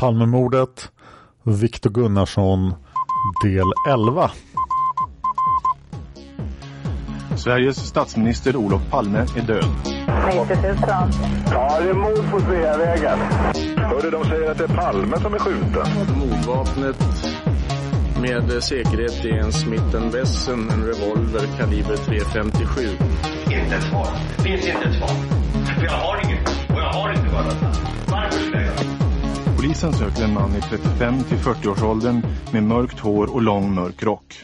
Palmemordet, Viktor Gunnarsson, del 11. Sveriges statsminister Olof Palme är död. 90 000. Ja, det är mord på Sveavägen. Hörde de säger att det är Palme som är skjuten. Mordvapnet med säkerhet är en Smith Wesson, en revolver kaliber .357. Inte ett svar. Det finns inte ett svar. För jag har inget. Och jag har inte varit Polisen söker en man i 35 till 40-årsåldern med mörkt hår och lång mörk rock.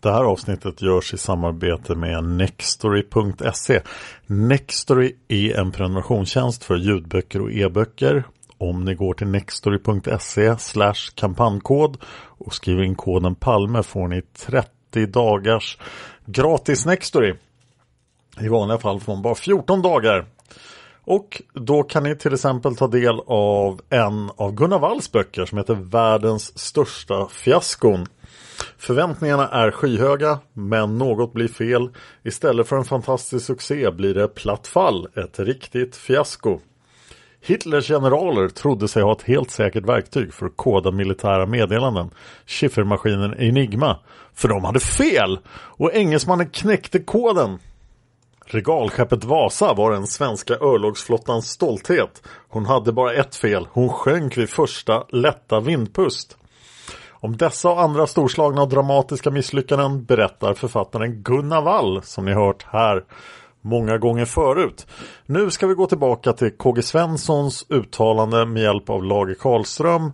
Det här avsnittet görs i samarbete med Nextory.se. Nextory är en prenumerationstjänst för ljudböcker och e-böcker. Om ni går till nextory.se kampankod och skriver in koden Palme får ni 30 dagars gratis Nextory. I vanliga fall får man bara 14 dagar. Och då kan ni till exempel ta del av en av Gunnar Walls böcker som heter Världens största fiaskon. Förväntningarna är skyhöga, men något blir fel. Istället för en fantastisk succé blir det platt fall, ett riktigt fiasko. Hitlers generaler trodde sig ha ett helt säkert verktyg för att koda militära meddelanden, chiffermaskinen Enigma, för de hade fel och engelsmannen knäckte koden. Regalskeppet Vasa var den svenska örlogsflottans stolthet. Hon hade bara ett fel, hon sjönk vid första lätta vindpust. Om dessa och andra storslagna och dramatiska misslyckanden berättar författaren Gunnar Wall som ni hört här många gånger förut. Nu ska vi gå tillbaka till KG Svenssons uttalande med hjälp av Lage Karlström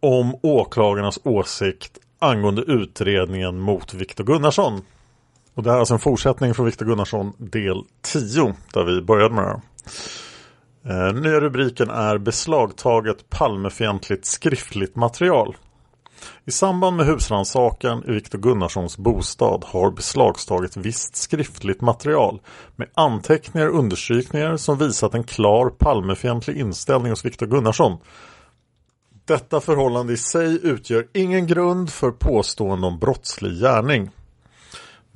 om åklagarnas åsikt angående utredningen mot Viktor Gunnarsson. Och det här är alltså en fortsättning från Viktor Gunnarsson del 10 där vi började med det här. Eh, nya rubriken är beslagtaget Palmefientligt skriftligt material. I samband med husrannsakan i Viktor Gunnarssons bostad har beslagstagit visst skriftligt material med anteckningar och understrykningar som visat en klar Palmefientlig inställning hos Viktor Gunnarsson. Detta förhållande i sig utgör ingen grund för påstående om brottslig gärning.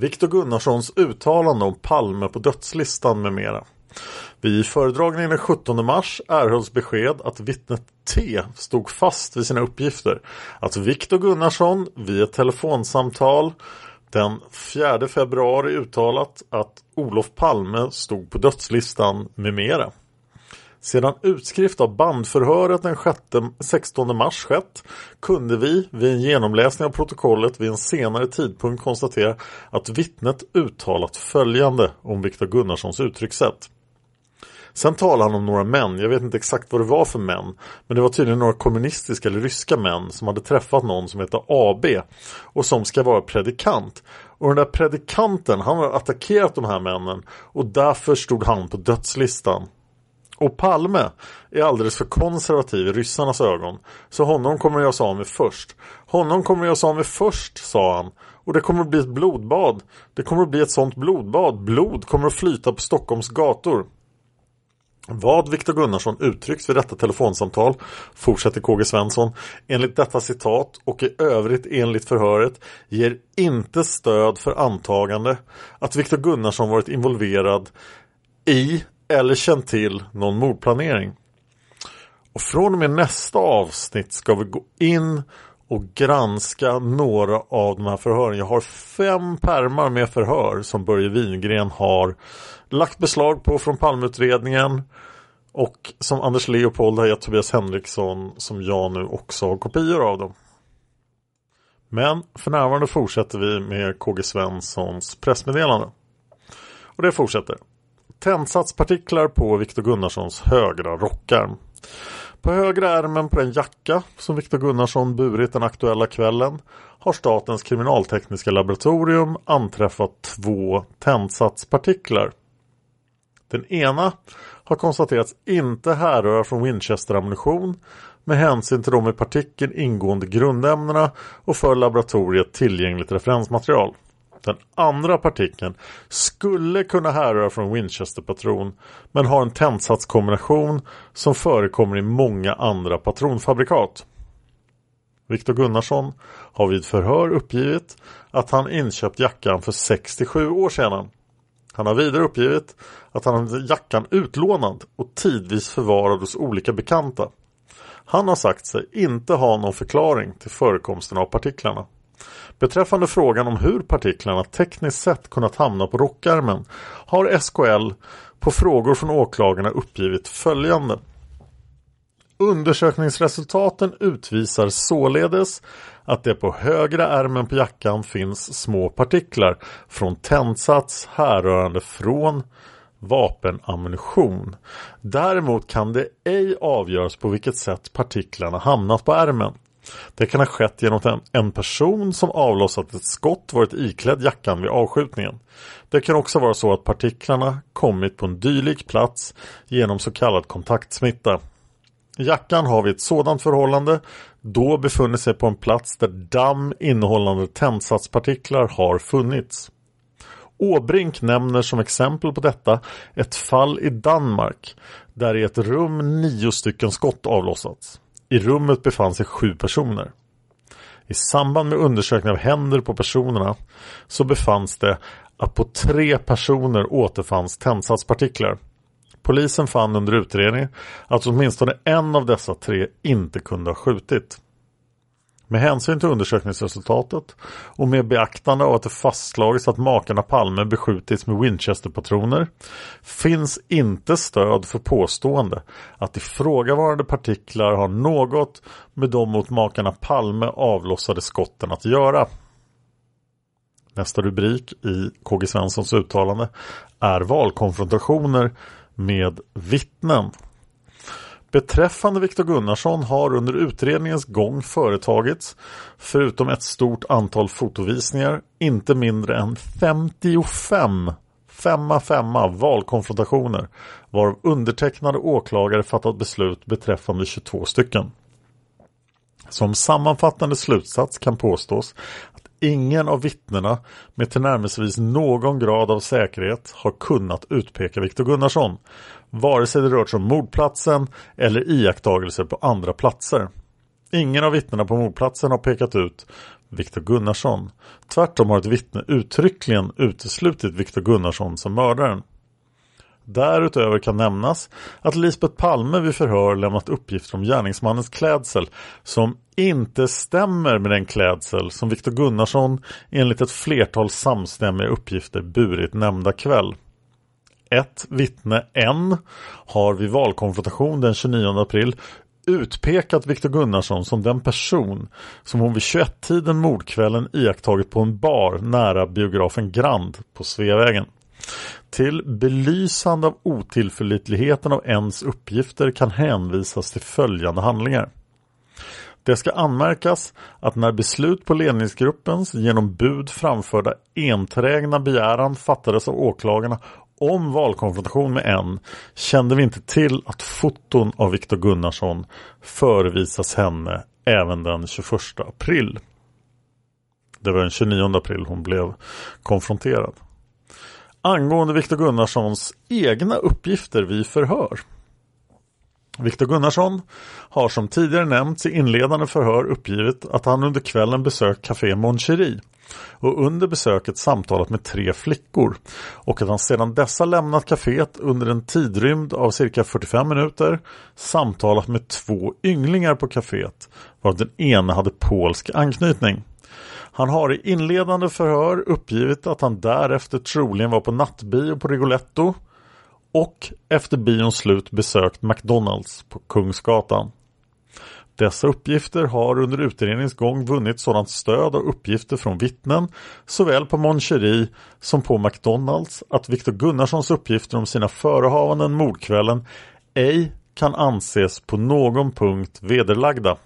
Viktor Gunnarssons uttalande om Palme på dödslistan med mera. Vid föredragningen den 17 mars erhölls besked att vittnet T stod fast vid sina uppgifter. Att Viktor Gunnarsson vid ett telefonsamtal den 4 februari uttalat att Olof Palme stod på dödslistan med mera. Sedan utskrift av bandförhöret den 16 mars skett kunde vi vid en genomläsning av protokollet vid en senare tidpunkt konstatera att vittnet uttalat följande om Viktor Gunnarssons uttryckssätt. Sen talar han om några män, jag vet inte exakt vad det var för män Men det var tydligen några kommunistiska eller ryska män som hade träffat någon som heter AB Och som ska vara predikant. Och den där predikanten, han har attackerat de här männen Och därför stod han på dödslistan och Palme är alldeles för konservativ i ryssarnas ögon. Så honom kommer jag sa med först. Honom kommer jag sa med först, sa han. Och det kommer att bli ett blodbad. Det kommer att bli ett sånt blodbad. Blod kommer att flyta på Stockholms gator. Vad Viktor Gunnarsson uttrycks vid detta telefonsamtal, fortsätter KG Svensson, enligt detta citat och i övrigt enligt förhöret ger inte stöd för antagande att Viktor Gunnarsson varit involverad i eller känt till någon mordplanering. Och från och med nästa avsnitt ska vi gå in och granska några av de här förhören. Jag har fem pärmar med förhör som Börje Wingren har lagt beslag på från Palmeutredningen och som Anders Leopold har gett Tobias Henriksson som jag nu också har kopior av dem. Men för närvarande fortsätter vi med KG Svenssons pressmeddelande. Och det fortsätter. Tändsatspartiklar på Viktor Gunnarssons högra rockarm. På högra ärmen på den jacka som Viktor Gunnarsson burit den aktuella kvällen har Statens kriminaltekniska laboratorium anträffat två tändsatspartiklar. Den ena har konstaterats inte härröra från Winchester-ammunition med hänsyn till de i partikeln ingående grundämnena och för laboratoriet tillgängligt referensmaterial. Den andra partikeln skulle kunna härröra från Winchester-patron men har en tändsatskombination som förekommer i många andra patronfabrikat. Viktor Gunnarsson har vid förhör uppgivit att han inköpt jackan för 67 år sedan. Han har vidare uppgivit att han hade jackan utlånad och tidvis förvarad hos olika bekanta. Han har sagt sig inte ha någon förklaring till förekomsten av partiklarna. Beträffande frågan om hur partiklarna tekniskt sett kunnat hamna på rockärmen har SKL på frågor från åklagarna uppgivit följande. Undersökningsresultaten utvisar således att det på högra ärmen på jackan finns små partiklar från tändsats härrörande från vapenammunition. Däremot kan det ej avgöras på vilket sätt partiklarna hamnat på ärmen. Det kan ha skett genom att en person som avlossat ett skott varit iklädd jackan vid avskjutningen. Det kan också vara så att partiklarna kommit på en dylik plats genom så kallad kontaktsmitta. Jackan har vid ett sådant förhållande då befunnit sig på en plats där damm innehållande tändsatspartiklar har funnits. Åbrink nämner som exempel på detta ett fall i Danmark där i ett rum nio stycken skott avlossats. I rummet befann sig sju personer. I samband med undersökning av händer på personerna så befanns det att på tre personer återfanns tändsatspartiklar. Polisen fann under utredning att åtminstone en av dessa tre inte kunde ha skjutit. Med hänsyn till undersökningsresultatet och med beaktande av att det fastslagits att makarna Palme beskjutits med Winchester-patroner finns inte stöd för påstående att ifrågavarande partiklar har något med de mot makarna Palme avlossade skotten att göra. Nästa rubrik i KG Svenssons uttalande är valkonfrontationer med vittnen. Beträffande Viktor Gunnarsson har under utredningens gång företagits, förutom ett stort antal fotovisningar, inte mindre än 55 femma femma valkonfrontationer varav undertecknade åklagare fattat beslut beträffande 22 stycken. Som sammanfattande slutsats kan påstås att ingen av vittnena med tillnärmelsevis någon grad av säkerhet har kunnat utpeka Viktor Gunnarsson vare sig det rört sig om mordplatsen eller iakttagelser på andra platser. Ingen av vittnena på mordplatsen har pekat ut Viktor Gunnarsson. Tvärtom har ett vittne uttryckligen uteslutit Viktor Gunnarsson som mördaren. Därutöver kan nämnas att Lisbeth Palme vid förhör lämnat uppgifter om gärningsmannens klädsel som inte stämmer med den klädsel som Viktor Gunnarsson enligt ett flertal samstämmiga uppgifter burit nämnda kväll. Ett vittne, N, har vid valkonfrontation den 29 april utpekat Viktor Gunnarsson som den person som hon vid 21-tiden mordkvällen iakttagit på en bar nära biografen Grand på Sveavägen. Till belysande av otillförlitligheten av ens uppgifter kan hänvisas till följande handlingar. Det ska anmärkas att när beslut på ledningsgruppens genom bud framförda enträgna begäran fattades av åklagarna om valkonfrontation med en kände vi inte till att foton av Viktor Gunnarsson förevisas henne även den 21 april. Det var den 29 april hon blev konfronterad. Angående Viktor Gunnarssons egna uppgifter vid förhör Viktor Gunnarsson har som tidigare nämnts i inledande förhör uppgivit att han under kvällen besökt Café Mon Cherie och under besöket samtalat med tre flickor och att han sedan dessa lämnat kaféet under en tidrymd av cirka 45 minuter samtalat med två ynglingar på kaféet varav den ena hade polsk anknytning. Han har i inledande förhör uppgivit att han därefter troligen var på nattbio på Rigoletto och efter bions slut besökt McDonalds på Kungsgatan. Dessa uppgifter har under utredningens gång vunnit sådant stöd och uppgifter från vittnen såväl på Moncherie som på McDonalds att Viktor Gunnarssons uppgifter om sina förehavanden mordkvällen ej kan anses på någon punkt vederlagda.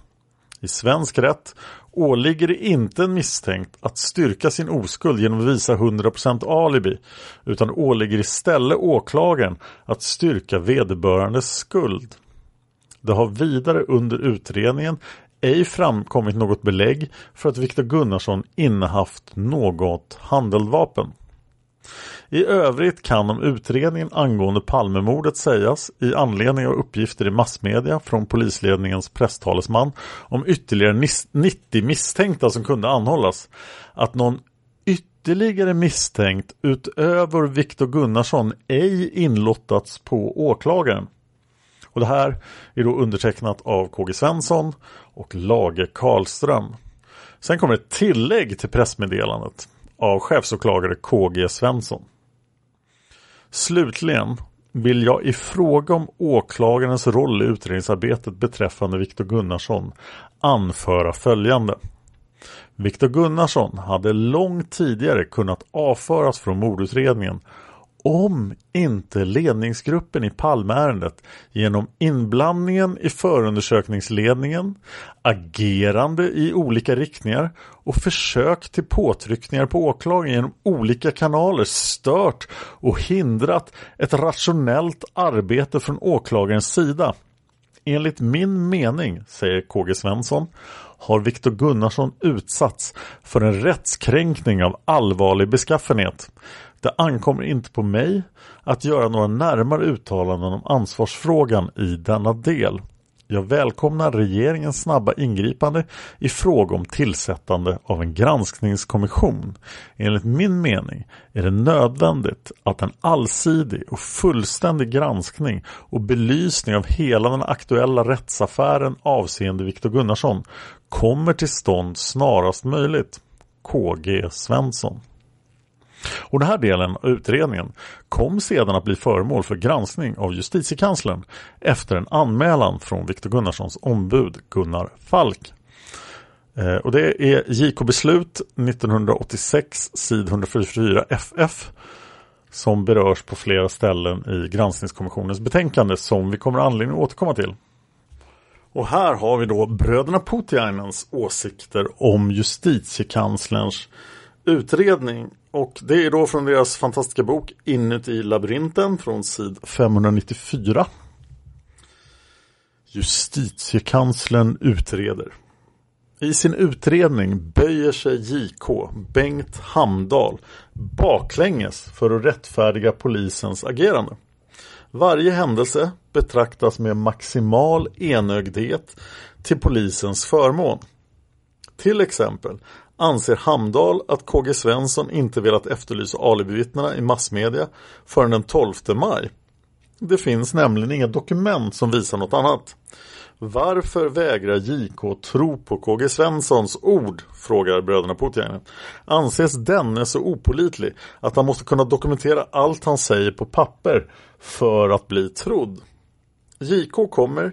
I svensk rätt åligger det inte en misstänkt att styrka sin oskuld genom att visa 100% alibi utan åligger istället åklagaren att styrka vederbörandes skuld. Det har vidare under utredningen ej framkommit något belägg för att Viktor Gunnarsson innehaft något handeldvapen. I övrigt kan om utredningen angående Palmemordet sägas i anledning av uppgifter i massmedia från polisledningens presstalesman om ytterligare 90 misstänkta som kunde anhållas att någon ytterligare misstänkt utöver Viktor Gunnarsson ej inlottats på åklagaren. Och det här är då undertecknat av KG Svensson och Lage Karlström. Sen kommer ett tillägg till pressmeddelandet av chefsåklagare KG Svensson. Slutligen vill jag i fråga om åklagarens roll i utredningsarbetet beträffande Viktor Gunnarsson anföra följande. Viktor Gunnarsson hade långt tidigare kunnat avföras från mordutredningen om inte ledningsgruppen i Palmeärendet genom inblandningen i förundersökningsledningen, agerande i olika riktningar och försök till påtryckningar på åklagaren genom olika kanaler stört och hindrat ett rationellt arbete från åklagarens sida. Enligt min mening, säger KG Svensson, har Viktor Gunnarsson utsatts för en rättskränkning av allvarlig beskaffenhet. Det ankommer inte på mig att göra några närmare uttalanden om ansvarsfrågan i denna del. Jag välkomnar regeringens snabba ingripande i fråga om tillsättande av en granskningskommission. Enligt min mening är det nödvändigt att en allsidig och fullständig granskning och belysning av hela den aktuella rättsaffären avseende Viktor Gunnarsson kommer till stånd snarast möjligt. KG Svensson. Och den här delen av utredningen kom sedan att bli föremål för granskning av justitiekanslern efter en anmälan från Viktor Gunnarssons ombud Gunnar Falk. Eh, och det är JK beslut 1986 sid 144 FF som berörs på flera ställen i granskningskommissionens betänkande som vi kommer anledning att återkomma till. Och här har vi då bröderna Putiainens åsikter om justitiekanslerns utredning och det är då från deras fantastiska bok Inuti labyrinten från sid 594. Justitiekanslern utreder. I sin utredning böjer sig JK Bengt Hamdal baklänges för att rättfärdiga polisens agerande. Varje händelse betraktas med maximal enögdhet till polisens förmån. Till exempel anser Hamdal att KG Svensson inte velat efterlysa alibivittnena i massmedia förrän den 12 maj. Det finns nämligen inga dokument som visar något annat. Varför vägrar JK tro på KG Svenssons ord? frågar bröderna Putiainen. Anses denne så opolitlig att han måste kunna dokumentera allt han säger på papper för att bli trodd? JK kommer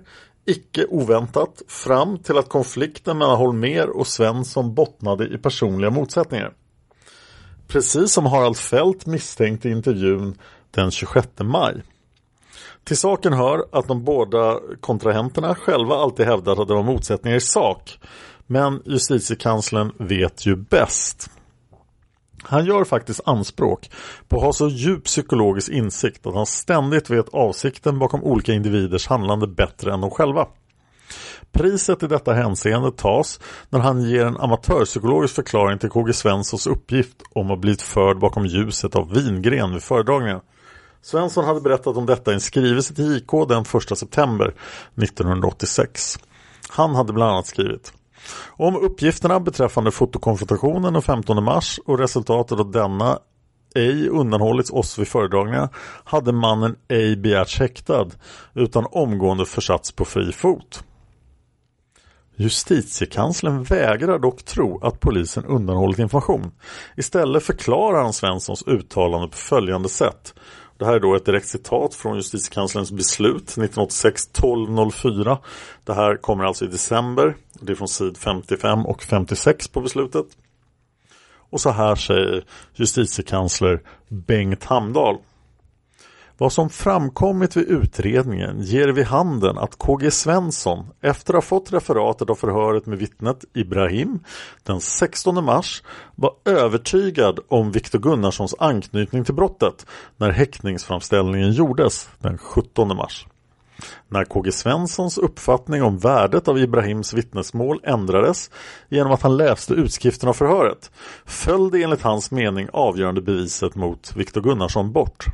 icke oväntat fram till att konflikten mellan Holmer och Svensson bottnade i personliga motsättningar. Precis som Harald Fält misstänkte i intervjun den 26 maj. Till saken hör att de båda kontrahenterna själva alltid hävdat att det var motsättningar i sak. Men justitiekanslern vet ju bäst. Han gör faktiskt anspråk på att ha så djup psykologisk insikt att han ständigt vet avsikten bakom olika individers handlande bättre än de själva. Priset i detta hänseende tas när han ger en amatörpsykologisk förklaring till KG Svenssons uppgift om att blivit förd bakom ljuset av vingren vid föredragningen. Svensson hade berättat om detta i en skrivelse till JK den 1 september 1986. Han hade bland annat skrivit om uppgifterna beträffande fotokonfrontationen den 15 mars och resultatet av denna ej undanhållits oss vid föredragningarna hade mannen ej begärts häktad utan omgående försatts på fri fot. Justitiekanslern vägrar dock tro att polisen undanhållit information. Istället förklarar han Svenssons uttalande på följande sätt. Det här är då ett direkt citat från justitiekanslerns beslut 1986-1204. Det här kommer alltså i december. Det är från sid 55 och 56 på beslutet. Och så här säger justitiekansler Bengt Hamdahl. Vad som framkommit vid utredningen ger vid handen att KG Svensson efter att ha fått referatet av förhöret med vittnet Ibrahim den 16 mars var övertygad om Viktor Gunnarssons anknytning till brottet när häktningsframställningen gjordes den 17 mars. När KG Svenssons uppfattning om värdet av Ibrahims vittnesmål ändrades genom att han läste utskriften av förhöret föll det enligt hans mening avgörande beviset mot Viktor Gunnarsson bort.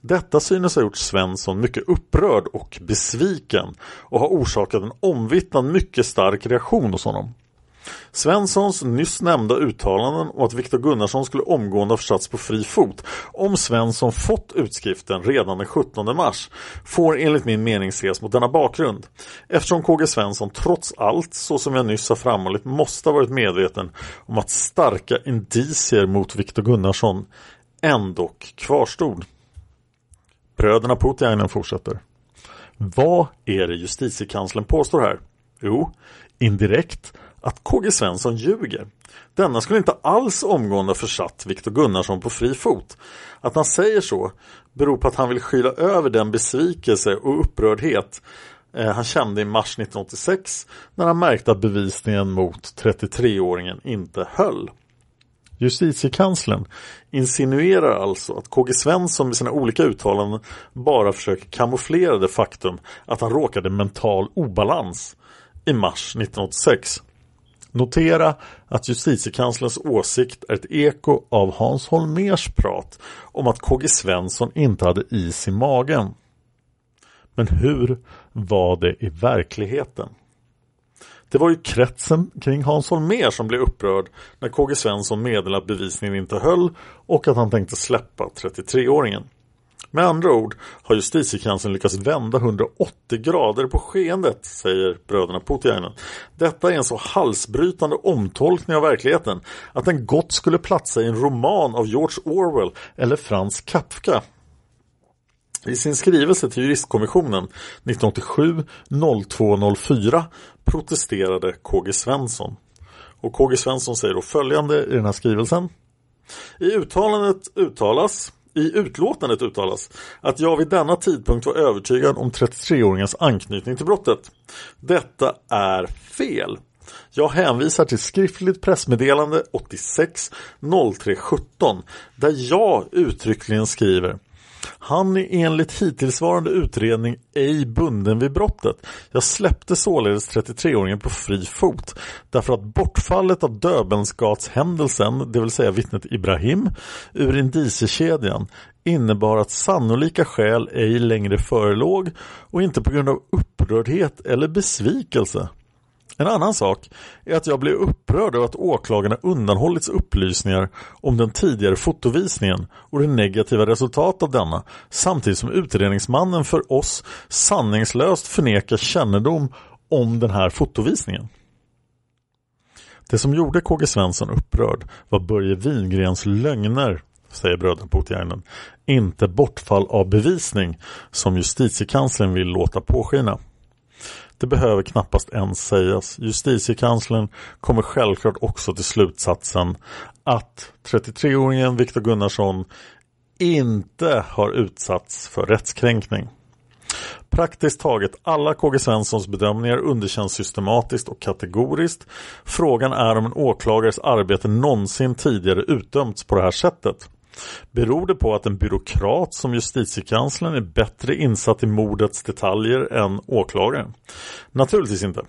Detta synes ha gjort Svensson mycket upprörd och besviken och har orsakat en omvittnad mycket stark reaktion hos honom. Svenssons nyss nämnda uttalanden om att Viktor Gunnarsson skulle omgående ha försatts på fri fot om Svensson fått utskriften redan den 17 mars får enligt min mening ses mot denna bakgrund. Eftersom KG Svensson trots allt, så som jag nyss har framhållit, måste ha varit medveten om att starka indicier mot Viktor Gunnarsson ändock kvarstod. Bröderna Putiainen fortsätter. Vad är det justitiekanslern påstår här? Jo, indirekt att KG Svensson ljuger. Denna skulle inte alls omgående ha försatt Viktor Gunnarsson på fri fot. Att han säger så beror på att han vill skyla över den besvikelse och upprördhet eh, han kände i mars 1986 när han märkte att bevisningen mot 33-åringen inte höll. Justitiekanslern insinuerar alltså att KG Svensson med sina olika uttalanden bara försöker kamouflera det faktum att han råkade mental obalans i mars 1986. Notera att justitiekanslerns åsikt är ett eko av Hans Holmers prat om att KG Svensson inte hade is i magen. Men hur var det i verkligheten? Det var ju kretsen kring Hans Holmér som blev upprörd när KG Svensson meddelade att bevisningen inte höll och att han tänkte släppa 33-åringen. Med andra ord har justitiekanslern lyckats vända 180 grader på skeendet, säger bröderna Putiainen. Detta är en så halsbrytande omtolkning av verkligheten att den gott skulle platsa i en roman av George Orwell eller Franz Kafka. I sin skrivelse till juristkommissionen 1987-0204 protesterade KG Svensson. Och KG Svensson säger då följande i den här skrivelsen. I uttalandet uttalas i utlåtandet uttalas att jag vid denna tidpunkt var övertygad om 33-åringens anknytning till brottet. Detta är fel. Jag hänvisar till skriftligt pressmeddelande 86 03 17 där jag uttryckligen skriver han är enligt hittillsvarande utredning ej bunden vid brottet. Jag släppte således 33-åringen på fri fot därför att bortfallet av Döbelnsgatshändelsen, det vill säga vittnet Ibrahim, ur indiciekedjan innebar att sannolika skäl ej längre förelåg och inte på grund av upprördhet eller besvikelse. En annan sak är att jag blev upprörd över att åklagarna undanhållits upplysningar om den tidigare fotovisningen och det negativa resultatet av denna samtidigt som utredningsmannen för oss sanningslöst förnekar kännedom om den här fotovisningen. Det som gjorde KG Svensson upprörd var Börje Wingrens lögner, säger bröderna Putiainen, inte bortfall av bevisning som justitiekanslern vill låta påskina. Det behöver knappast ens sägas. Justitiekanslern kommer självklart också till slutsatsen att 33-åringen Viktor Gunnarsson inte har utsatts för rättskränkning. Praktiskt taget alla KG Svenssons bedömningar underkänns systematiskt och kategoriskt. Frågan är om en åklagares arbete någonsin tidigare utdömts på det här sättet. Beror det på att en byråkrat som justitiekanslern är bättre insatt i mordets detaljer än åklagaren? Naturligtvis inte.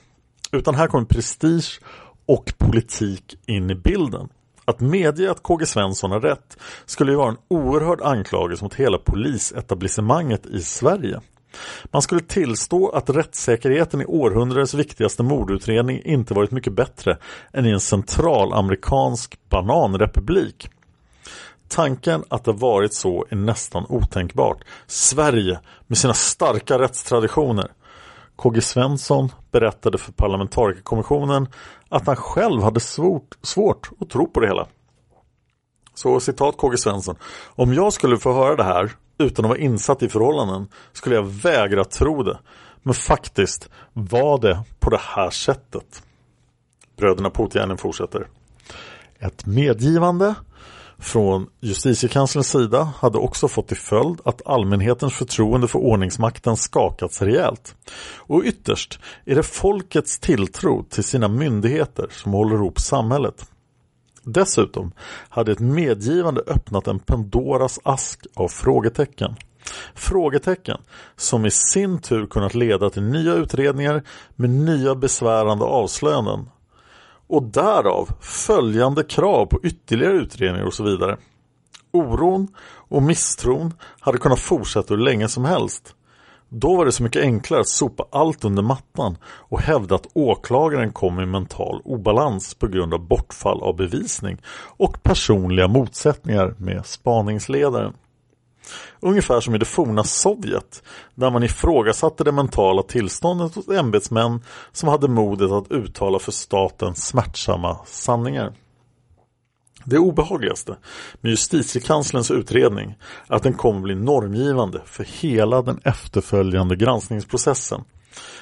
Utan här kommer prestige och politik in i bilden. Att medge att KG Svensson har rätt skulle ju vara en oerhörd anklagelse mot hela polisetablissemanget i Sverige. Man skulle tillstå att rättssäkerheten i århundradets viktigaste mordutredning inte varit mycket bättre än i en centralamerikansk bananrepublik. Tanken att det varit så är nästan otänkbart. Sverige med sina starka rättstraditioner. KG Svensson berättade för parlamentarikerkommissionen att han själv hade svårt, svårt att tro på det hela. Så citat KG Svensson. Om jag skulle få höra det här utan att vara insatt i förhållanden skulle jag vägra tro det. Men faktiskt var det på det här sättet. Bröderna Putiainen fortsätter. Ett medgivande från justitiekanslerns sida hade också fått till följd att allmänhetens förtroende för ordningsmakten skakats rejält. Och ytterst är det folkets tilltro till sina myndigheter som håller ihop samhället. Dessutom hade ett medgivande öppnat en Pandoras ask av frågetecken. Frågetecken som i sin tur kunnat leda till nya utredningar med nya besvärande avslöjanden och därav följande krav på ytterligare utredningar och så vidare. Oron och misstron hade kunnat fortsätta hur länge som helst. Då var det så mycket enklare att sopa allt under mattan och hävda att åklagaren kom i mental obalans på grund av bortfall av bevisning och personliga motsättningar med spaningsledaren. Ungefär som i det forna Sovjet där man ifrågasatte det mentala tillståndet hos ämbetsmän som hade modet att uttala för staten smärtsamma sanningar. Det obehagligaste med justitiekanslerns utredning är att den kommer bli normgivande för hela den efterföljande granskningsprocessen.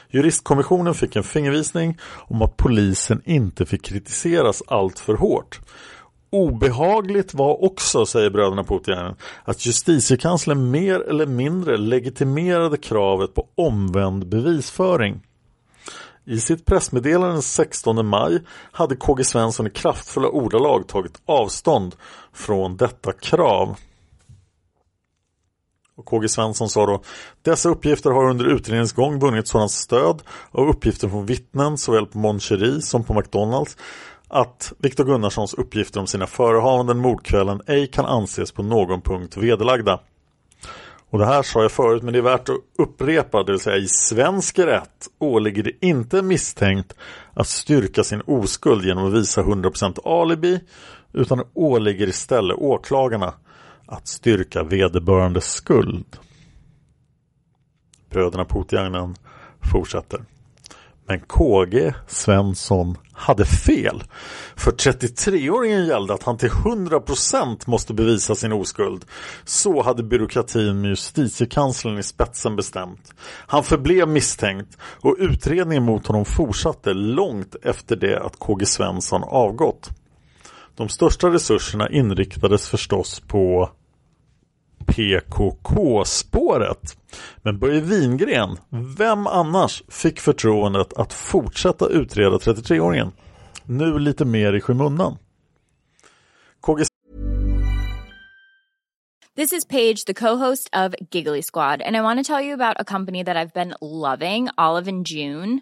Juristkommissionen fick en fingervisning om att polisen inte fick kritiseras allt för hårt Obehagligt var också, säger bröderna Puttjärnen, att justitiekanslern mer eller mindre legitimerade kravet på omvänd bevisföring. I sitt pressmeddelande den 16 maj hade KG Svensson i kraftfulla ordalag tagit avstånd från detta krav. Och KG Svensson sa då Dessa uppgifter har under utredningens gång vunnit sådant stöd av uppgifter från vittnen såväl på Mon som på McDonalds att Viktor Gunnarssons uppgifter om sina förehavanden mordkvällen ej kan anses på någon punkt vederlagda. Och det här sa jag förut men det är värt att upprepa, det vill säga i svensk rätt åligger det inte misstänkt att styrka sin oskuld genom att visa 100% alibi utan åligger istället åklagarna att styrka vederbörandes skuld. Bröderna Putiainen fortsätter. Men KG Svensson hade fel. För 33-åringen gällde att han till 100% måste bevisa sin oskuld. Så hade byråkratin med justitiekanslern i spetsen bestämt. Han förblev misstänkt och utredningen mot honom fortsatte långt efter det att KG Svensson avgått. De största resurserna inriktades förstås på PKK-spåret. Men Börje Wingren, vem annars fick förtroendet att fortsätta utreda 33-åringen? Nu lite mer i skymundan. KG This is Paige, the co-host of Giggly Squad, and I want to tell you about a company that I've been loving, Olive and June.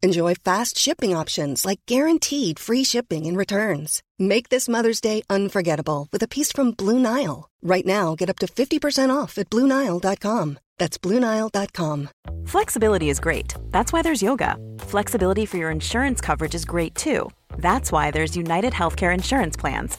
Enjoy fast shipping options like guaranteed free shipping and returns. Make this Mother's Day unforgettable with a piece from Blue Nile. Right now, get up to 50% off at BlueNile.com. That's BlueNile.com. Flexibility is great. That's why there's yoga. Flexibility for your insurance coverage is great too. That's why there's United Healthcare Insurance Plans.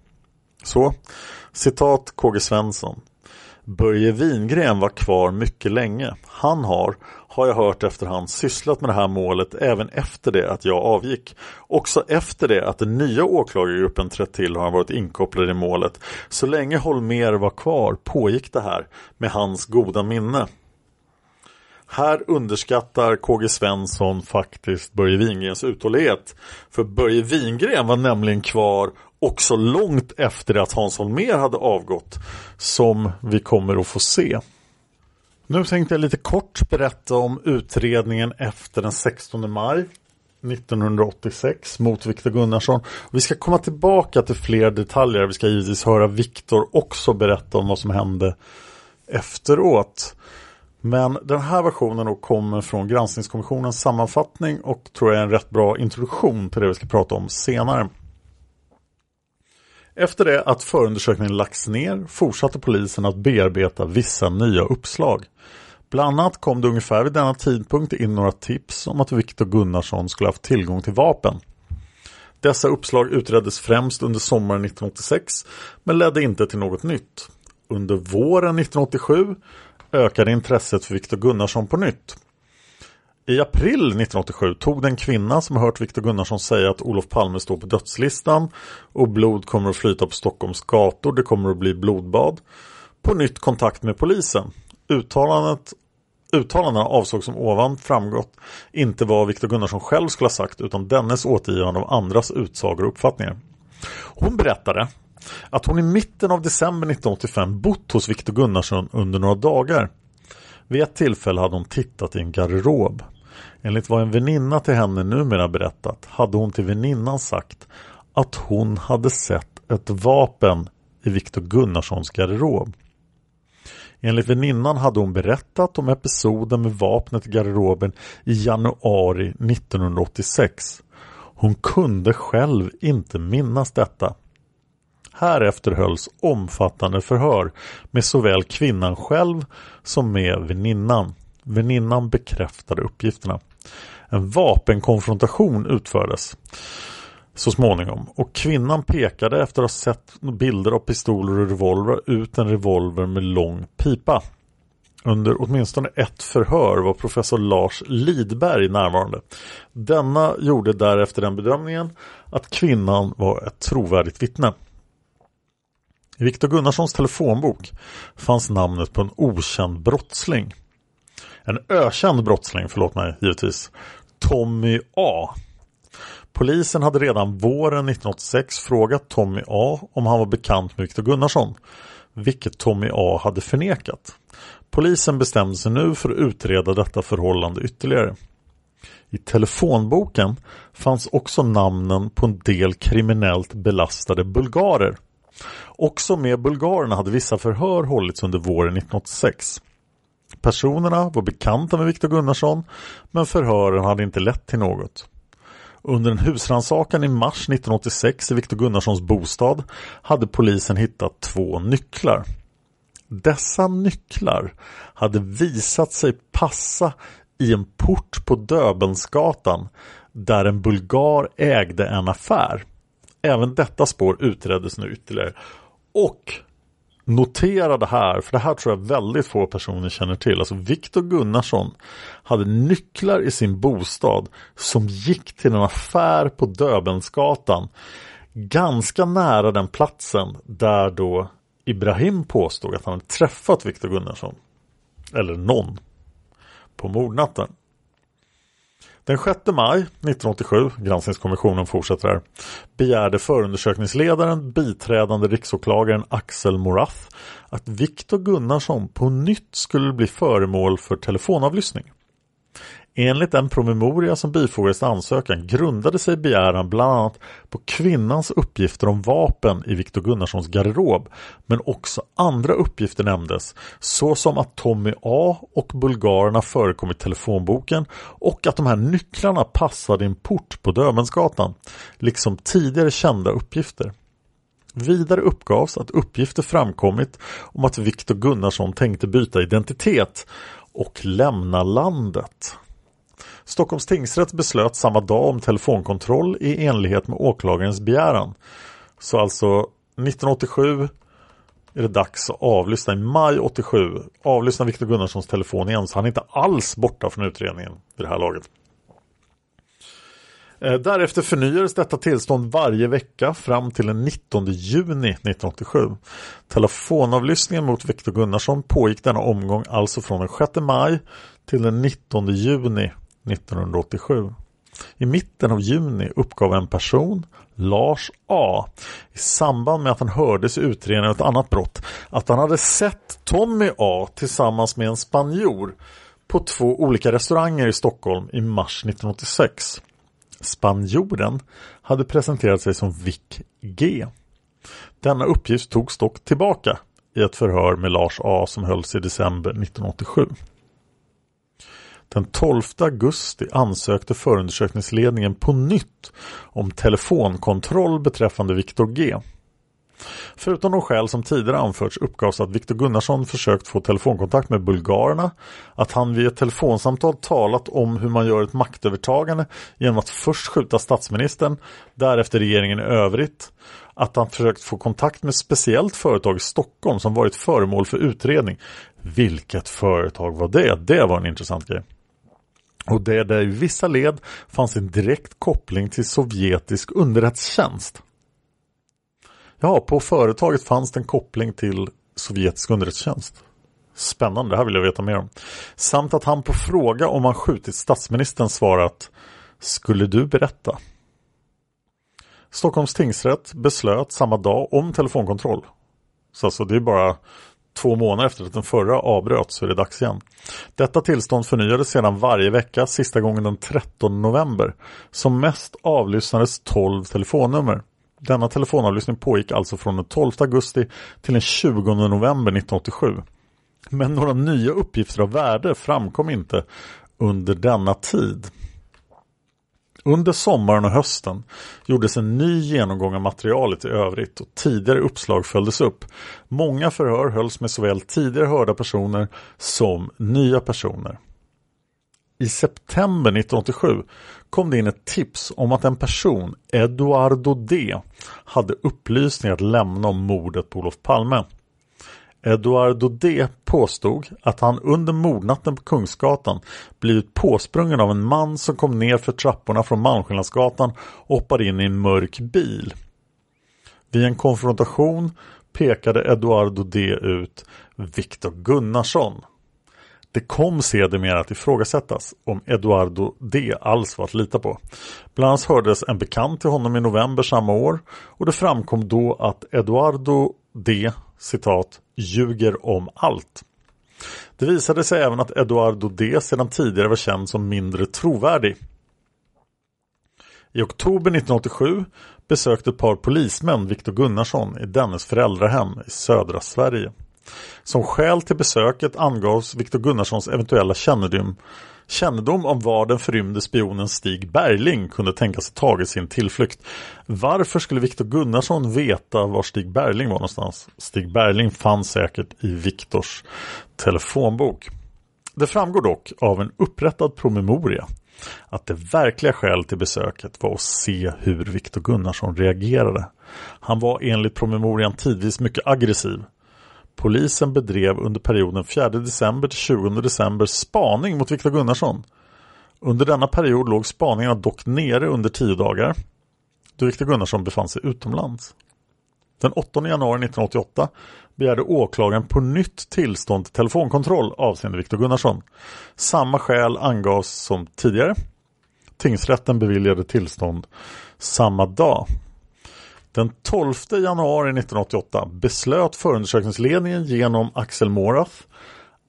Så, citat KG Svensson. Börje Wingren var kvar mycket länge. Han har, har jag hört efterhand, sysslat med det här målet även efter det att jag avgick. Också efter det att den nya åklagargruppen trätt till har han varit inkopplad i målet. Så länge Holmer var kvar pågick det här med hans goda minne. Här underskattar KG Svensson faktiskt Börje Wingrens uthållighet. För Börje Wingren var nämligen kvar också långt efter att Hans Holmér hade avgått. Som vi kommer att få se. Nu tänkte jag lite kort berätta om utredningen efter den 16 maj 1986 mot Viktor Gunnarsson. Vi ska komma tillbaka till fler detaljer. Vi ska givetvis höra Viktor också berätta om vad som hände efteråt. Men den här versionen då kommer från granskningskommissionens sammanfattning och tror jag är en rätt bra introduktion till det vi ska prata om senare. Efter det att förundersökningen lagts ner fortsatte polisen att bearbeta vissa nya uppslag. Bland annat kom det ungefär vid denna tidpunkt in några tips om att Viktor Gunnarsson skulle haft tillgång till vapen. Dessa uppslag utreddes främst under sommaren 1986 men ledde inte till något nytt. Under våren 1987 ökade intresset för Viktor Gunnarsson på nytt. I april 1987 tog den kvinna som hört Viktor Gunnarsson säga att Olof Palme står på dödslistan och blod kommer att flyta på Stockholms gator, det kommer att bli blodbad. På nytt kontakt med polisen. Uttalandet Uttalandena avsåg som ovan framgått inte vad Viktor Gunnarsson själv skulle ha sagt utan dennes återgivande av andras utsagor och uppfattningar. Hon berättade att hon i mitten av december 1985 bott hos Viktor Gunnarsson under några dagar. Vid ett tillfälle hade hon tittat i en garderob. Enligt vad en väninna till henne numera berättat hade hon till väninnan sagt att hon hade sett ett vapen i Viktor Gunnarssons garderob. Enligt väninnan hade hon berättat om episoden med vapnet i garderoben i januari 1986. Hon kunde själv inte minnas detta. Härefter hölls omfattande förhör med såväl kvinnan själv som med väninnan. Väninnan bekräftade uppgifterna. En vapenkonfrontation utfördes så småningom och kvinnan pekade efter att ha sett bilder av pistoler och revolver ut en revolver med lång pipa. Under åtminstone ett förhör var professor Lars Lidberg närvarande. Denna gjorde därefter den bedömningen att kvinnan var ett trovärdigt vittne. I Viktor Gunnarssons telefonbok fanns namnet på en okänd brottsling. En ökänd brottsling, förlåt mig givetvis. Tommy A. Polisen hade redan våren 1986 frågat Tommy A om han var bekant med Viktor Gunnarsson. Vilket Tommy A hade förnekat. Polisen bestämde sig nu för att utreda detta förhållande ytterligare. I telefonboken fanns också namnen på en del kriminellt belastade bulgarer. Också med bulgarerna hade vissa förhör hållits under våren 1986. Personerna var bekanta med Viktor Gunnarsson men förhören hade inte lett till något. Under en husrannsakan i mars 1986 i Viktor Gunnarssons bostad hade polisen hittat två nycklar. Dessa nycklar hade visat sig passa i en port på Döbelnsgatan där en bulgar ägde en affär. Även detta spår utreddes nu ytterligare. Och notera det här, för det här tror jag väldigt få personer känner till. Alltså Viktor Gunnarsson hade nycklar i sin bostad som gick till en affär på Döbelnsgatan. Ganska nära den platsen där då Ibrahim påstod att han hade träffat Viktor Gunnarsson. Eller någon. På mordnatten. Den 6 maj 1987, granskningskommissionen fortsätter här, begärde förundersökningsledaren, biträdande riksåklagaren Axel Morath att Viktor Gunnarsson på nytt skulle bli föremål för telefonavlyssning. Enligt den promemoria som bifogades ansökan grundade sig begäran bland annat på kvinnans uppgifter om vapen i Viktor Gunnarssons garderob men också andra uppgifter nämndes såsom att Tommy A och bulgarerna förekom i telefonboken och att de här nycklarna passade i en port på Döbelnsgatan liksom tidigare kända uppgifter. Vidare uppgavs att uppgifter framkommit om att Viktor Gunnarsson tänkte byta identitet och lämna landet. Stockholms tingsrätt beslöt samma dag om telefonkontroll i enlighet med åklagarens begäran. Så alltså 1987 är det dags att avlyssna i maj 87. Avlyssna Viktor Gunnarssons telefon igen så han är inte alls borta från utredningen vid det här laget. Eh, därefter förnyades detta tillstånd varje vecka fram till den 19 juni 1987. Telefonavlyssningen mot Viktor Gunnarsson pågick denna omgång alltså från den 6 maj till den 19 juni 1987. I mitten av juni uppgav en person, Lars A, i samband med att han hördes i utredningen av ett annat brott, att han hade sett Tommy A tillsammans med en spanjor på två olika restauranger i Stockholm i mars 1986. Spanjoren hade presenterat sig som Vic G. Denna uppgift togs dock tillbaka i ett förhör med Lars A som hölls i december 1987. Den 12 augusti ansökte förundersökningsledningen på nytt om telefonkontroll beträffande Viktor G. Förutom de skäl som tidigare anförts uppgavs att Viktor Gunnarsson försökt få telefonkontakt med bulgarerna, att han vid ett telefonsamtal talat om hur man gör ett maktövertagande genom att först skjuta statsministern, därefter regeringen i övrigt, att han försökt få kontakt med speciellt företag i Stockholm som varit föremål för utredning. Vilket företag var det? Det var en intressant grej. Och det där i vissa led fanns en direkt koppling till sovjetisk underrättelsetjänst. Ja, på företaget fanns det en koppling till sovjetisk underrättelsetjänst. Spännande, det här vill jag veta mer om. Samt att han på fråga om han skjutit statsministern svarat Skulle du berätta? Stockholms tingsrätt beslöt samma dag om telefonkontroll. Så alltså det är bara två månader efter att den förra avbröts så är det dags igen. Detta tillstånd förnyades sedan varje vecka, sista gången den 13 november. Som mest avlyssnades 12 telefonnummer. Denna telefonavlyssning pågick alltså från den 12 augusti till den 20 november 1987. Men några nya uppgifter av värde framkom inte under denna tid. Under sommaren och hösten gjordes en ny genomgång av materialet i övrigt och tidigare uppslag följdes upp. Många förhör hölls med såväl tidigare hörda personer som nya personer. I september 1987 kom det in ett tips om att en person, Eduardo D, hade upplysningar att lämna om mordet på Olof Palme. Eduardo D. påstod att han under mordnatten på Kungsgatan blivit påsprungen av en man som kom ner för trapporna från Malmskillnadsgatan och hoppade in i en mörk bil. Vid en konfrontation pekade Eduardo D. ut Viktor Gunnarsson. Det kom sedermera att ifrågasättas om Eduardo D. alls var att lita på. Bland annat hördes en bekant till honom i november samma år och det framkom då att Eduardo D citat ljuger om allt. Det visade sig även att Eduardo D sedan tidigare var känd som mindre trovärdig. I oktober 1987 besökte ett par polismän Viktor Gunnarsson i dennes föräldrahem i södra Sverige. Som skäl till besöket angavs Viktor Gunnarssons eventuella kännedom, kännedom om var den förrymde spionen Stig Berling kunde tänkas ha tagit sin tillflykt. Varför skulle Viktor Gunnarsson veta var Stig Berling var någonstans? Stig Berling fanns säkert i Viktors telefonbok. Det framgår dock av en upprättad promemoria att det verkliga skälet till besöket var att se hur Viktor Gunnarsson reagerade. Han var enligt promemorian tidvis mycket aggressiv Polisen bedrev under perioden 4 december till 20 december spaning mot Viktor Gunnarsson. Under denna period låg spaningarna dock nere under tio dagar då Viktor Gunnarsson befann sig utomlands. Den 8 januari 1988 begärde åklagaren på nytt tillstånd till telefonkontroll avseende Viktor Gunnarsson. Samma skäl angavs som tidigare. Tingsrätten beviljade tillstånd samma dag. Den 12 januari 1988 beslöt förundersökningsledningen genom Axel Morath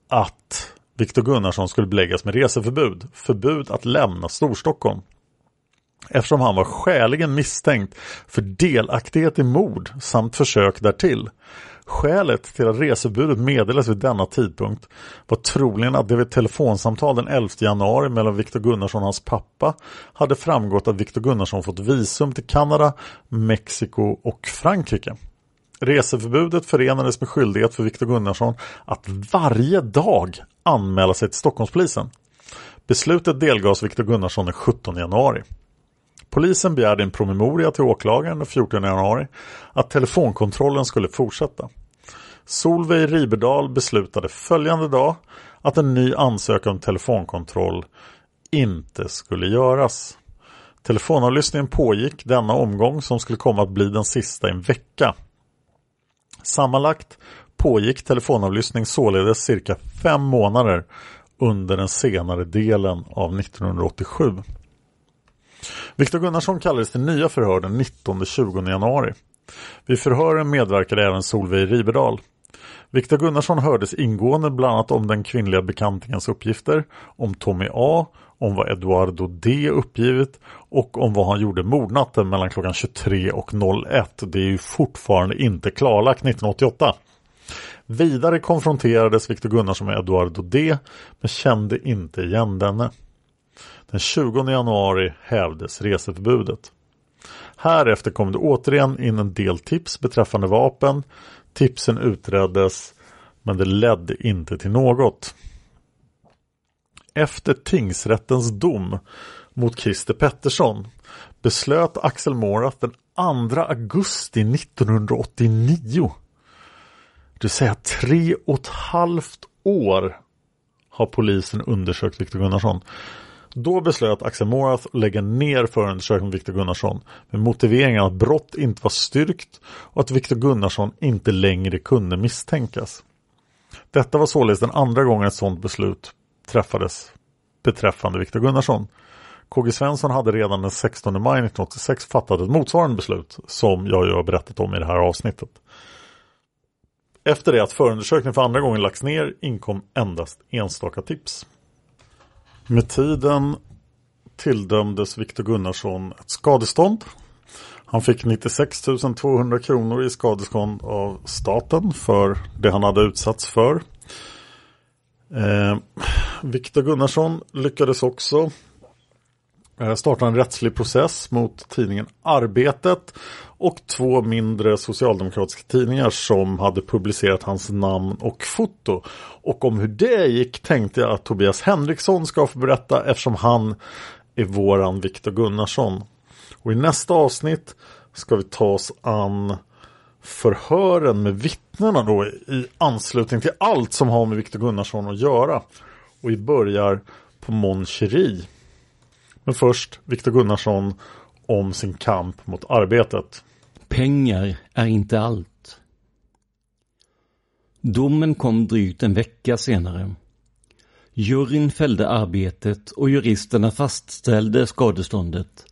att Viktor Gunnarsson skulle beläggas med reseförbud, förbud att lämna Storstockholm. Eftersom han var skäligen misstänkt för delaktighet i mord samt försök därtill. Skälet till att reseförbudet meddelades vid denna tidpunkt var troligen att det vid ett telefonsamtal den 11 januari mellan Viktor Gunnarsson och hans pappa hade framgått att Viktor Gunnarsson fått visum till Kanada, Mexiko och Frankrike. Reseförbudet förenades med skyldighet för Viktor Gunnarsson att varje dag anmäla sig till Stockholmspolisen. Beslutet delgavs Viktor Gunnarsson den 17 januari. Polisen begärde en promemoria till åklagaren den 14 januari att telefonkontrollen skulle fortsätta. Solveig Riberdal beslutade följande dag att en ny ansökan om telefonkontroll inte skulle göras. Telefonavlyssningen pågick denna omgång som skulle komma att bli den sista i en vecka. Sammanlagt pågick telefonavlyssning således cirka fem månader under den senare delen av 1987. Viktor Gunnarsson kallades till nya förhör den 19-20 januari. Vid förhören medverkade även Solveig Riberdal. Viktor Gunnarsson hördes ingående bland annat om den kvinnliga bekantingens uppgifter, om Tommy A, om vad Eduardo D uppgivit och om vad han gjorde mordnatten mellan klockan 23 och 01. Det är ju fortfarande inte klarlagt 1988. Vidare konfronterades Viktor Gunnarsson med Eduardo D men kände inte igen denne. Den 20 januari hävdes reseförbudet. Härefter kom det återigen in en del tips beträffande vapen. Tipsen utreddes men det ledde inte till något. Efter tingsrättens dom mot Christer Pettersson beslöt Axel Morath den 2 augusti 1989. Det vill säga tre och ett halvt år har polisen undersökt Viktor Gunnarsson. Då beslöt Axel Morath att lägga ner förundersökningen mot Viktor Gunnarsson med motiveringen att brott inte var styrkt och att Viktor Gunnarsson inte längre kunde misstänkas. Detta var således den andra gången ett sådant beslut träffades beträffande Viktor Gunnarsson. KG Svensson hade redan den 16 maj 1986 fattat ett motsvarande beslut som jag ju har berättat om i det här avsnittet. Efter det att förundersökningen för andra gången lagts ner inkom endast enstaka tips. Med tiden tilldömdes Viktor Gunnarsson ett skadestånd. Han fick 96 200 kronor i skadestånd av staten för det han hade utsatts för. Eh, Viktor Gunnarsson lyckades också Eh, startade starta en rättslig process mot tidningen Arbetet och två mindre socialdemokratiska tidningar som hade publicerat hans namn och foto. Och om hur det gick tänkte jag att Tobias Henriksson ska få berätta eftersom han är våran Viktor Gunnarsson. Och i nästa avsnitt ska vi ta oss an förhören med vittnena då i anslutning till allt som har med Viktor Gunnarsson att göra. Och vi börjar på Mon Cherie. Men först Viktor Gunnarsson om sin kamp mot arbetet. Pengar är inte allt. Domen kom drygt en vecka senare. Juryn fällde arbetet och juristerna fastställde skadeståndet.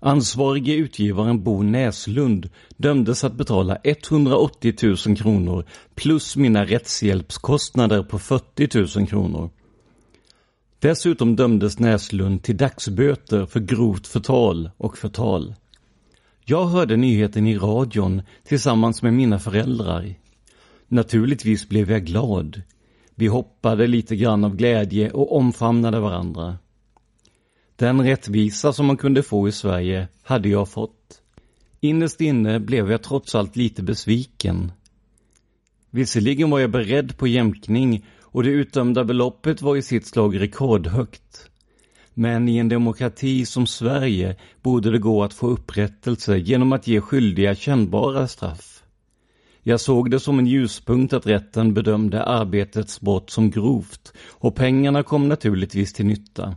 Ansvarige utgivaren Bo Näslund dömdes att betala 180 000 kronor plus mina rättshjälpskostnader på 40 000 kronor. Dessutom dömdes Näslund till dagsböter för grovt förtal och förtal. Jag hörde nyheten i radion tillsammans med mina föräldrar. Naturligtvis blev jag glad. Vi hoppade lite grann av glädje och omfamnade varandra. Den rättvisa som man kunde få i Sverige hade jag fått. Innerst inne blev jag trots allt lite besviken. Visserligen var jag beredd på jämkning och det utdömda beloppet var i sitt slag rekordhögt. Men i en demokrati som Sverige borde det gå att få upprättelse genom att ge skyldiga kännbara straff. Jag såg det som en ljuspunkt att rätten bedömde arbetets brott som grovt och pengarna kom naturligtvis till nytta.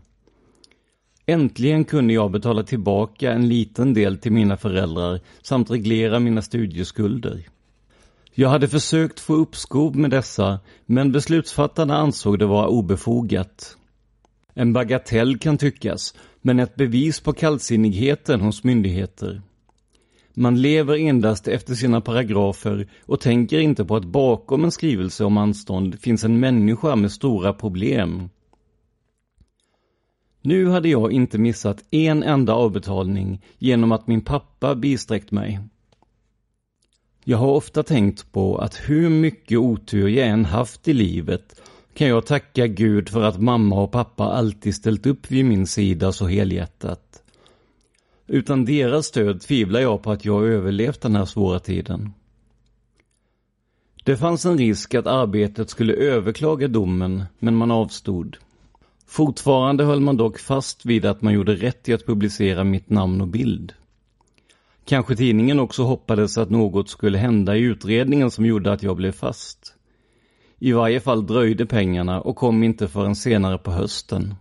Äntligen kunde jag betala tillbaka en liten del till mina föräldrar samt reglera mina studieskulder. Jag hade försökt få uppskov med dessa, men beslutsfattarna ansåg det vara obefogat. En bagatell kan tyckas, men ett bevis på kallsinnigheten hos myndigheter. Man lever endast efter sina paragrafer och tänker inte på att bakom en skrivelse om anstånd finns en människa med stora problem. Nu hade jag inte missat en enda avbetalning genom att min pappa bisträckt mig. Jag har ofta tänkt på att hur mycket otur jag än haft i livet kan jag tacka Gud för att mamma och pappa alltid ställt upp vid min sida så helhjärtat. Utan deras stöd tvivlar jag på att jag överlevt den här svåra tiden. Det fanns en risk att arbetet skulle överklaga domen, men man avstod. Fortfarande höll man dock fast vid att man gjorde rätt i att publicera mitt namn och bild. Kanske tidningen också hoppades att något skulle hända i utredningen som gjorde att jag blev fast. I varje fall dröjde pengarna och kom inte förrän senare på hösten.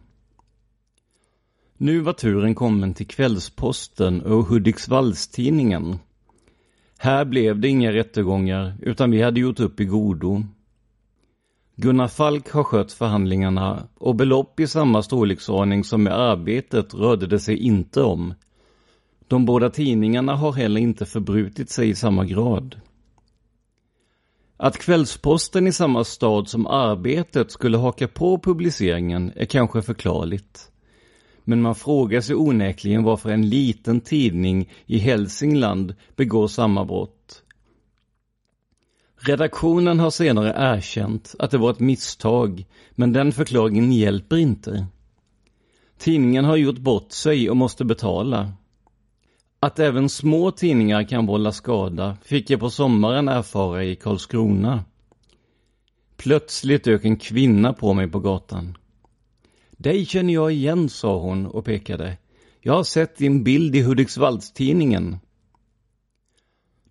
Nu var turen kommen till Kvällsposten och Hudiksvallstidningen. Här blev det inga rättegångar, utan vi hade gjort upp i godo. Gunnar Falk har skött förhandlingarna och belopp i samma storleksordning som med arbetet rörde det sig inte om. De båda tidningarna har heller inte förbrutit sig i samma grad. Att Kvällsposten i samma stad som Arbetet skulle haka på publiceringen är kanske förklarligt. Men man frågar sig onekligen varför en liten tidning i Hälsingland begår samma brott. Redaktionen har senare erkänt att det var ett misstag, men den förklaringen hjälper inte. Tidningen har gjort bort sig och måste betala. Att även små tidningar kan vålla skada fick jag på sommaren erfara i Karlskrona. Plötsligt dök en kvinna på mig på gatan. Dig känner jag igen, sa hon och pekade. Jag har sett din bild i Hudiksvallstidningen.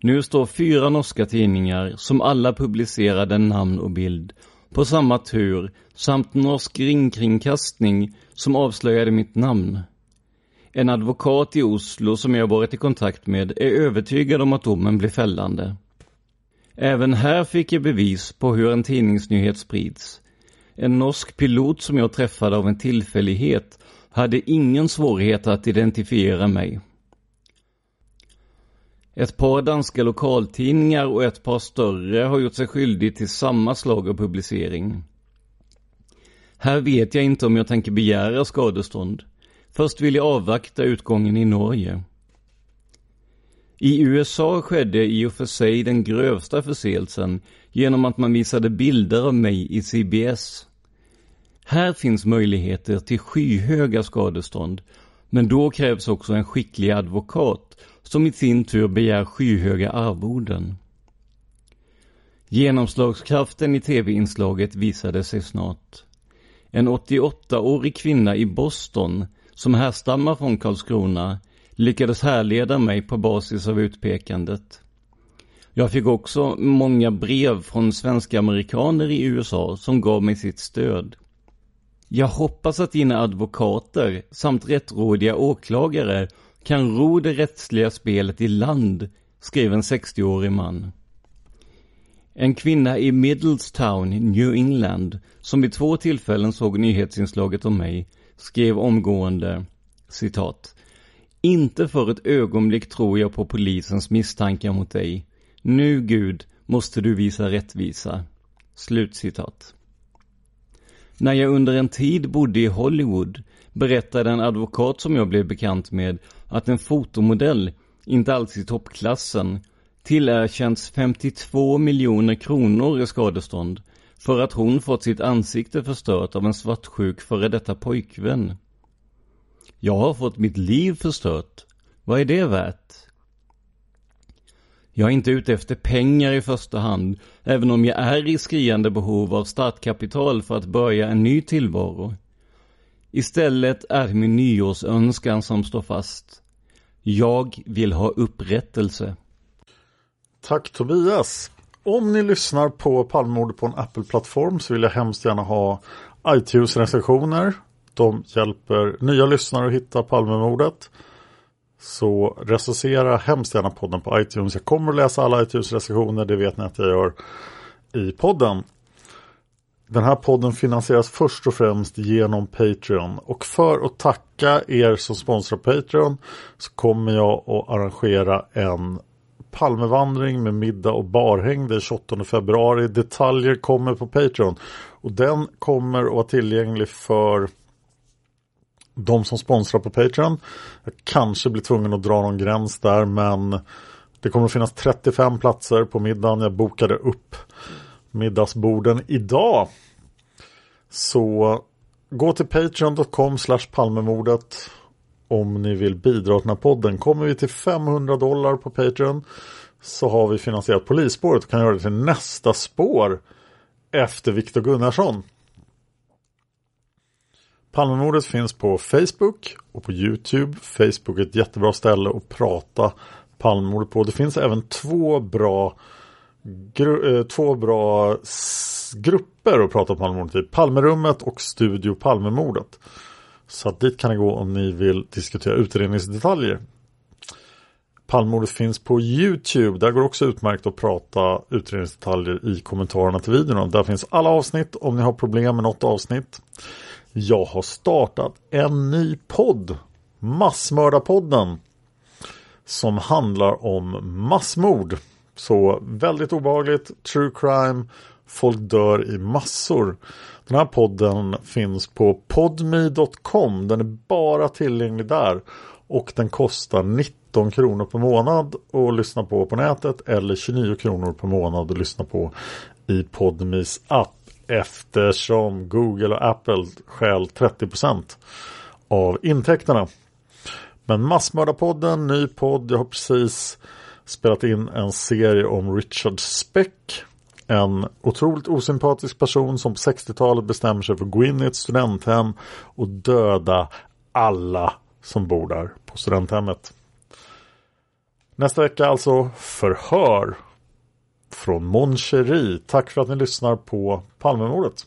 Nu står fyra norska tidningar som alla publicerade namn och bild på samma tur samt Norsk ringkringkastning som avslöjade mitt namn. En advokat i Oslo som jag varit i kontakt med är övertygad om att domen blir fällande. Även här fick jag bevis på hur en tidningsnyhet sprids. En norsk pilot som jag träffade av en tillfällighet hade ingen svårighet att identifiera mig. Ett par danska lokaltidningar och ett par större har gjort sig skyldig till samma slag av publicering. Här vet jag inte om jag tänker begära skadestånd. Först vill jag avvakta utgången i Norge. I USA skedde i och för sig den grövsta förseelsen genom att man visade bilder av mig i CBS. Här finns möjligheter till skyhöga skadestånd, men då krävs också en skicklig advokat som i sin tur begär skyhöga arvoden. Genomslagskraften i tv-inslaget visade sig snart. En 88-årig kvinna i Boston som härstammar från Karlskrona lyckades härleda mig på basis av utpekandet. Jag fick också många brev från svenska amerikaner i USA som gav mig sitt stöd. Jag hoppas att dina advokater samt rättrådiga åklagare kan ro det rättsliga spelet i land, skrev en 60-årig man. En kvinna i Middlestown, New England, som vid två tillfällen såg nyhetsinslaget om mig, skrev omgående, citat, inte för ett ögonblick tror jag på polisens misstankar mot dig. Nu, Gud, måste du visa rättvisa. Slutcitat. När jag under en tid bodde i Hollywood berättade en advokat som jag blev bekant med att en fotomodell, inte alls i toppklassen, tillerkänts 52 miljoner kronor i skadestånd för att hon fått sitt ansikte förstört av en svartsjuk före detta pojkvän. Jag har fått mitt liv förstört. Vad är det värt? Jag är inte ute efter pengar i första hand, även om jag är i skriande behov av startkapital för att börja en ny tillvaro. Istället är min nyårsönskan som står fast. Jag vill ha upprättelse. Tack Tobias. Om ni lyssnar på Palmemordet på en Apple-plattform så vill jag hemskt gärna ha iTunes-recensioner. De hjälper nya lyssnare att hitta Palmemordet. Så recensera hemskt gärna podden på iTunes. Jag kommer att läsa alla iTunes-recensioner, det vet ni att jag gör i podden. Den här podden finansieras först och främst genom Patreon. Och för att tacka er som sponsrar Patreon så kommer jag att arrangera en Palmevandring med middag och barhäng den 28 februari. Detaljer kommer på Patreon. Och den kommer att vara tillgänglig för de som sponsrar på Patreon. Jag kanske blir tvungen att dra någon gräns där men det kommer att finnas 35 platser på middagen. Jag bokade upp middagsborden idag. Så gå till patreon.com slash palmemordet om ni vill bidra till den här podden. Kommer vi till 500 dollar på Patreon så har vi finansierat polisspåret och kan göra det till nästa spår efter Viktor Gunnarsson. Palmemordet finns på Facebook och på Youtube. Facebook är ett jättebra ställe att prata Palmemordet på. Det finns även två bra gru eh, två bra grupper att prata Palmemordet i. Palmerummet och Studio Palmemordet. Så att dit kan ni gå om ni vill diskutera utredningsdetaljer. Palmordet finns på Youtube. Där går det också utmärkt att prata utredningsdetaljer i kommentarerna till videon. Där finns alla avsnitt om ni har problem med något avsnitt. Jag har startat en ny podd. Massmördarpodden. Som handlar om massmord. Så väldigt obehagligt, true crime, folk dör i massor. Den här podden finns på podme.com. Den är bara tillgänglig där. Och den kostar 19 kronor per månad att lyssna på på nätet eller 29 kronor per månad att lyssna på i Podmis app eftersom Google och Apple stjäl 30% av intäkterna. Men Massmördarpodden, ny podd. Jag har precis spelat in en serie om Richard Speck. En otroligt osympatisk person som på 60-talet bestämmer sig för att gå in i ett studenthem och döda alla som bor där på studenthemmet. Nästa vecka alltså förhör från Moncherie. Tack för att ni lyssnar på Palmemordet.